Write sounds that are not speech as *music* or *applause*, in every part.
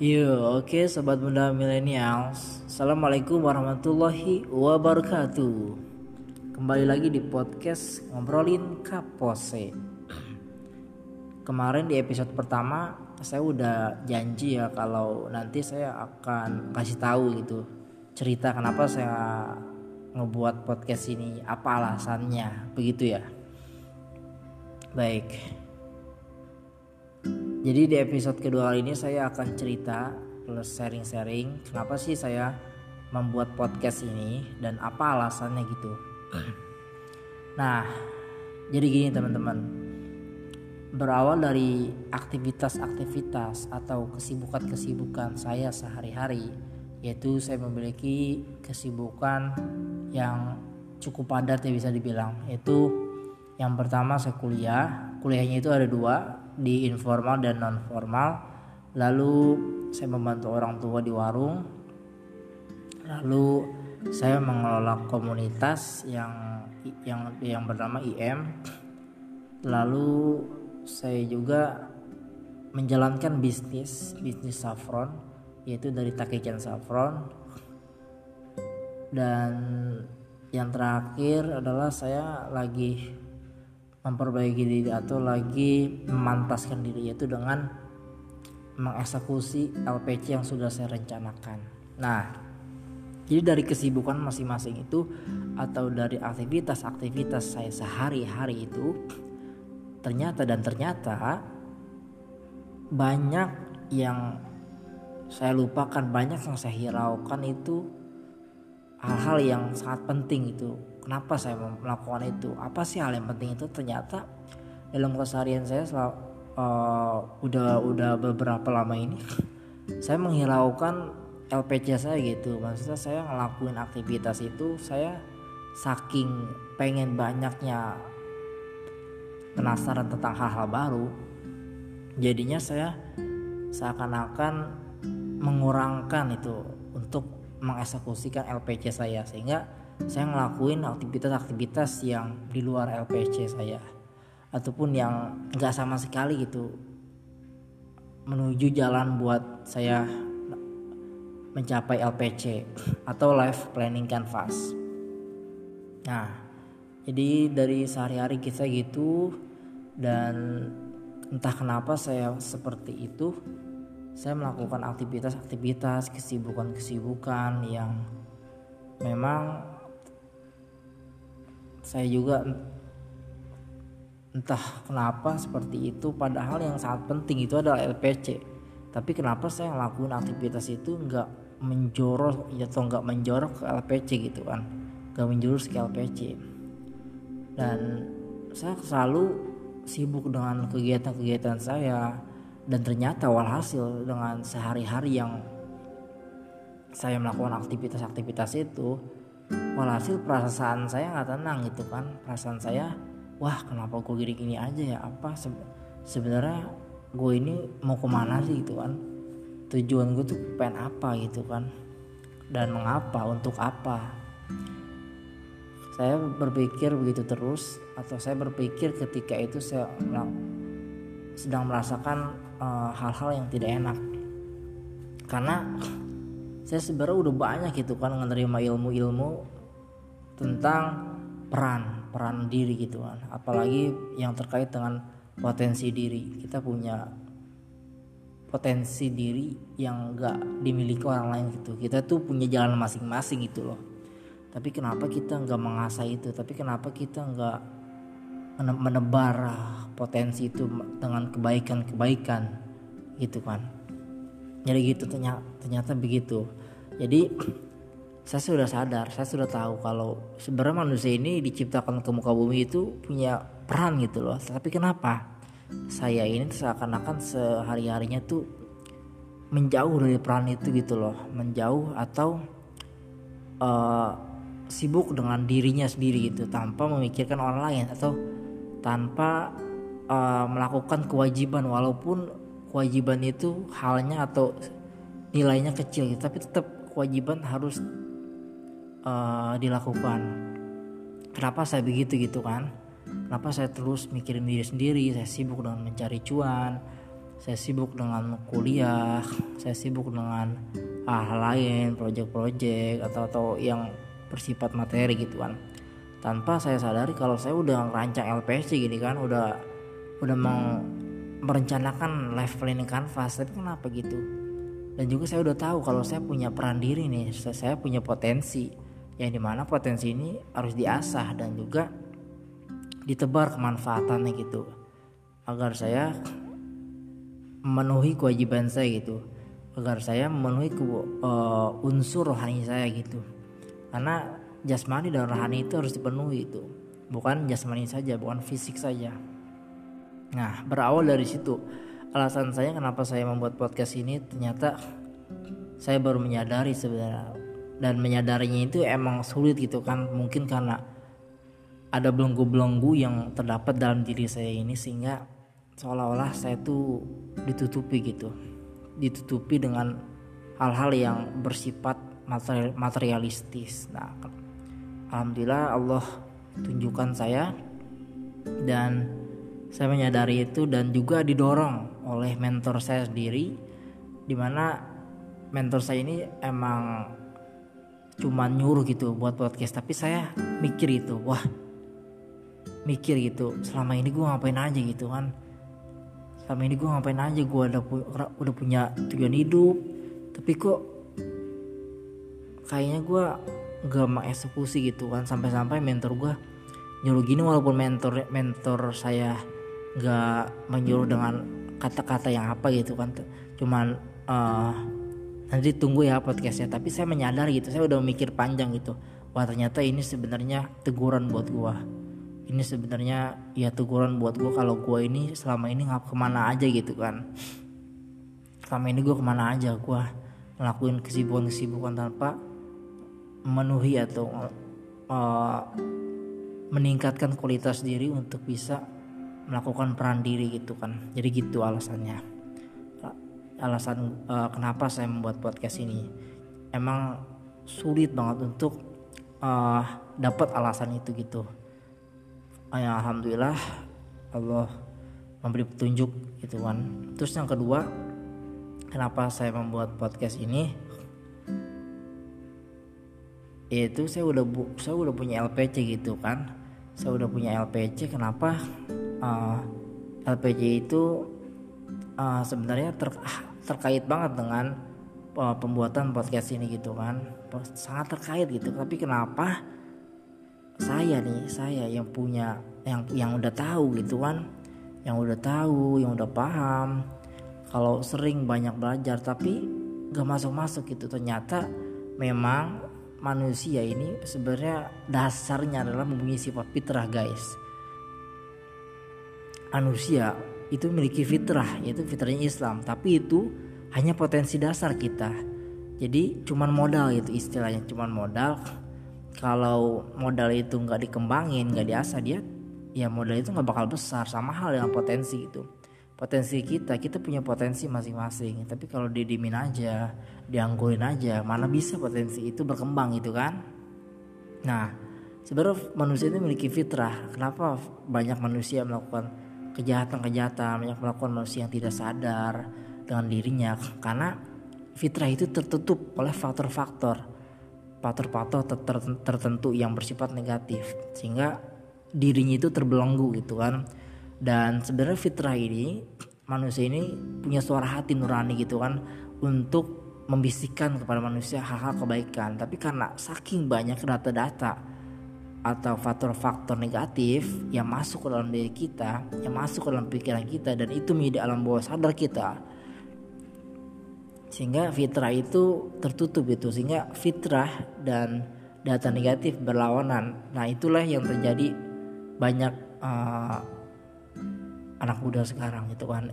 Yo, oke sobat muda milenials. Assalamualaikum warahmatullahi wabarakatuh. Kembali lagi di podcast ngobrolin kapose. Kemarin di episode pertama saya udah janji ya kalau nanti saya akan kasih tahu gitu cerita kenapa saya ngebuat podcast ini, apa alasannya, begitu ya. Baik, jadi di episode kedua kali ini saya akan cerita plus sharing-sharing kenapa sih saya membuat podcast ini dan apa alasannya gitu. Nah, jadi gini teman-teman. Berawal dari aktivitas-aktivitas atau kesibukan-kesibukan saya sehari-hari, yaitu saya memiliki kesibukan yang cukup padat ya bisa dibilang. Yaitu yang pertama saya kuliah, kuliahnya itu ada dua, di informal dan non formal lalu saya membantu orang tua di warung. Lalu saya mengelola komunitas yang yang yang bernama IM lalu saya juga menjalankan bisnis bisnis saffron yaitu dari Takejan Saffron. Dan yang terakhir adalah saya lagi memperbaiki diri atau lagi memantaskan diri yaitu dengan mengeksekusi LPC yang sudah saya rencanakan. Nah, jadi dari kesibukan masing-masing itu atau dari aktivitas-aktivitas saya sehari-hari itu ternyata dan ternyata banyak yang saya lupakan, banyak yang saya hiraukan itu hal-hal yang sangat penting itu kenapa saya melakukan itu? Apa sih hal yang penting itu? Ternyata dalam keseharian saya selalu, uh, udah udah beberapa lama ini *laughs* saya menghiraukan LPC saya gitu. Maksudnya saya ngelakuin aktivitas itu saya saking pengen banyaknya penasaran tentang hal-hal baru jadinya saya seakan-akan mengurangkan itu untuk mengeksekusikan LPC saya. Sehingga saya ngelakuin aktivitas-aktivitas yang di luar LPC saya ataupun yang nggak sama sekali gitu menuju jalan buat saya mencapai LPC atau life planning canvas. Nah, jadi dari sehari-hari kita gitu dan entah kenapa saya seperti itu saya melakukan aktivitas-aktivitas kesibukan-kesibukan yang memang saya juga entah kenapa seperti itu padahal yang sangat penting itu adalah LPC tapi kenapa saya ngelakuin aktivitas itu nggak menjorok ya atau nggak menjorok ke LPC gitu kan? Nggak menjurus ke LPC dan saya selalu sibuk dengan kegiatan-kegiatan saya dan ternyata walhasil dengan sehari-hari yang saya melakukan aktivitas-aktivitas itu walhasil perasaan saya nggak tenang gitu kan. Perasaan saya wah kenapa gue gini-gini aja ya? Apa se sebenarnya gue ini mau ke mana sih gitu kan? Tujuan gue tuh pengen apa gitu kan? Dan mengapa? Untuk apa? Saya berpikir begitu terus atau saya berpikir ketika itu saya sedang merasakan eh, hal-hal uh, yang tidak enak. Karena saya sebenarnya udah banyak gitu kan menerima ilmu-ilmu tentang peran peran diri gitu kan. Apalagi yang terkait dengan potensi diri. Kita punya potensi diri yang gak dimiliki orang lain gitu. Kita tuh punya jalan masing-masing gitu loh. Tapi kenapa kita nggak mengasah itu? Tapi kenapa kita nggak menebar potensi itu dengan kebaikan-kebaikan gitu kan? Jadi gitu ternyata, ternyata begitu jadi saya sudah sadar saya sudah tahu kalau sebenarnya manusia ini diciptakan ke muka bumi itu punya peran gitu loh. Tapi kenapa? Saya ini seakan-akan sehari harinya tuh menjauh dari peran itu gitu loh. Menjauh atau uh, sibuk dengan dirinya sendiri gitu tanpa memikirkan orang lain atau tanpa uh, melakukan kewajiban. Walaupun kewajiban itu halnya atau nilainya kecil gitu, tapi tetap kewajiban harus uh, dilakukan. Kenapa saya begitu gitu kan? Kenapa saya terus mikirin diri sendiri? Saya sibuk dengan mencari cuan saya sibuk dengan kuliah saya sibuk dengan hal lain proyek-proyek atau atau yang bersifat materi gitu kan. Tanpa saya sadari kalau saya udah ngerancang LPC gini kan udah udah mau merencanakan live planning canvas tapi kenapa gitu dan juga saya udah tahu kalau saya punya peran diri nih saya punya potensi. Yang di mana potensi ini harus diasah dan juga ditebar kemanfaatannya gitu. Agar saya memenuhi kewajiban saya gitu. Agar saya memenuhi ke, uh, unsur rohani saya gitu. Karena jasmani dan rohani itu harus dipenuhi itu. Bukan jasmani saja bukan fisik saja. Nah berawal dari situ alasan saya kenapa saya membuat podcast ini ternyata saya baru menyadari sebenarnya. Dan menyadarinya itu emang sulit gitu kan. Mungkin karena ada belenggu-belenggu yang terdapat dalam diri saya ini sehingga seolah-olah saya tuh ditutupi gitu. Ditutupi dengan hal-hal yang bersifat materialistis. Nah alhamdulillah Allah tunjukkan saya. Dan saya menyadari itu dan juga didorong oleh mentor saya sendiri di mana mentor saya ini emang cuma nyuruh gitu buat podcast. Tapi saya mikir itu wah mikir gitu selama ini gue ngapain aja gitu kan? Selama ini gue ngapain aja? Gue udah, udah punya tujuan hidup. Tapi kok kayaknya gue gak mengeksekusi gitu kan sampai-sampai mentor gue nyuruh gini walaupun mentor mentor saya gak menyuruh dengan kata-kata yang apa gitu kan cuman uh, nanti tunggu ya podcastnya. Tapi saya menyadari gitu saya udah mikir panjang gitu. Wah ternyata ini sebenarnya teguran buat gue ini sebenarnya ya teguran buat gue kalau gue ini selama ini ngap ke mana aja gitu kan. Selama ini gue ke mana aja gue ngelakuin kesibukan-kesibukan tanpa memenuhi atau uh, meningkatkan kualitas diri untuk bisa melakukan peran diri gitu kan. Jadi gitu alasannya. Alasan uh, kenapa saya membuat podcast ini. Emang sulit banget untuk uh, dapat alasan itu gitu. Ya, alhamdulillah Allah memberi petunjuk gitu kan. Terus yang kedua kenapa saya membuat podcast ini? Itu saya udah bu saya udah punya LPC gitu kan. Saya udah punya LPC kenapa uh, eh, LPC itu uh, sebenarnya ter terkait banget dengan uh, pembuatan podcast ini gitu kan. Sangat terkait gitu. Tapi kenapa saya nih saya yang punya yang yang udah tahu gitu kan. Yang udah tahu yang udah paham. Kalau sering banyak belajar tapi gak masuk masuk gitu. Ternyata memang manusia ini sebenarnya dasarnya adalah mempunyai sifat fitrah guys manusia itu memiliki fitrah yaitu fitrahnya Islam. Tapi itu hanya potensi dasar kita. Jadi cuman modal itu istilahnya cuman modal. Kalau modal itu nggak dikembangin nggak diasah dia ya modal itu nggak bakal besar. Sama hal dengan potensi itu potensi kita kita punya potensi masing-masing. Tapi kalau didimin aja dianggurin aja mana bisa potensi itu berkembang gitu kan? Nah sebenarnya manusia itu memiliki fitrah. Kenapa banyak manusia melakukan kejahatan-kejahatan banyak melakukan manusia yang tidak sadar dengan dirinya. Karena fitrah itu tertutup oleh faktor-faktor faktor-faktor tertentu yang bersifat negatif. Sehingga dirinya itu terbelenggu gitu kan. Dan sebenarnya fitrah ini manusia ini punya suara hati nurani gitu kan untuk membisikkan kepada manusia hal-hal kebaikan. Tapi karena saking banyak data-data atau faktor-faktor negatif yang masuk ke dalam diri kita yang masuk ke dalam pikiran kita dan itu menjadi alam bawah sadar kita. Sehingga fitrah itu tertutup itu sehingga fitrah dan data negatif berlawanan. Nah itulah yang terjadi banyak uh, anak muda sekarang itu kan.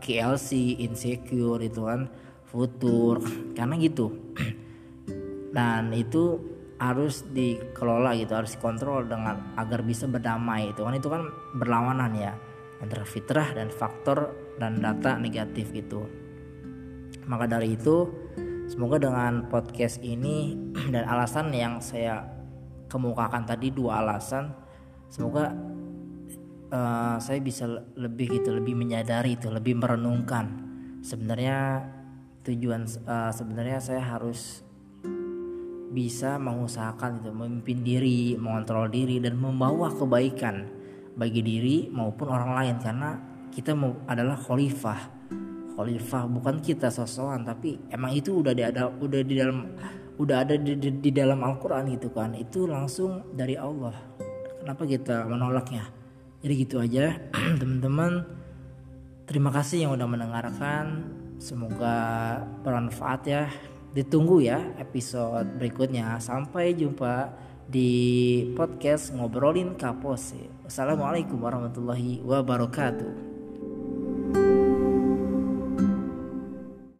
KLC insecure itu kan futur karena gitu. *clears throat* Dan itu harus dikelola gitu harus dikontrol dengan agar bisa berdamai itu kan itu kan berlawanan ya antara fitrah dan faktor dan data negatif gitu. Maka dari itu semoga dengan podcast ini *clears throat* dan alasan yang saya kemukakan tadi dua alasan semoga uh, saya bisa lebih gitu lebih menyadari itu lebih merenungkan. Sebenarnya tujuan uh, sebenarnya saya harus bisa mengusahakan itu memimpin diri mengontrol diri dan membawa kebaikan bagi diri maupun orang lain. Karena kita adalah khalifah. Khalifah bukan kita sosokan tapi emang itu udah ada udah di dalam udah ada di, di, di dalam Al-Qur'an gitu kan. Itu langsung dari Allah. Kenapa kita menolaknya? Jadi gitu aja *clears throat* teman-teman. Terima kasih yang udah mendengarkan. Semoga bermanfaat ya ditunggu ya episode berikutnya sampai jumpa di podcast ngobrolin kapose. Wassalamualaikum warahmatullahi wabarakatuh.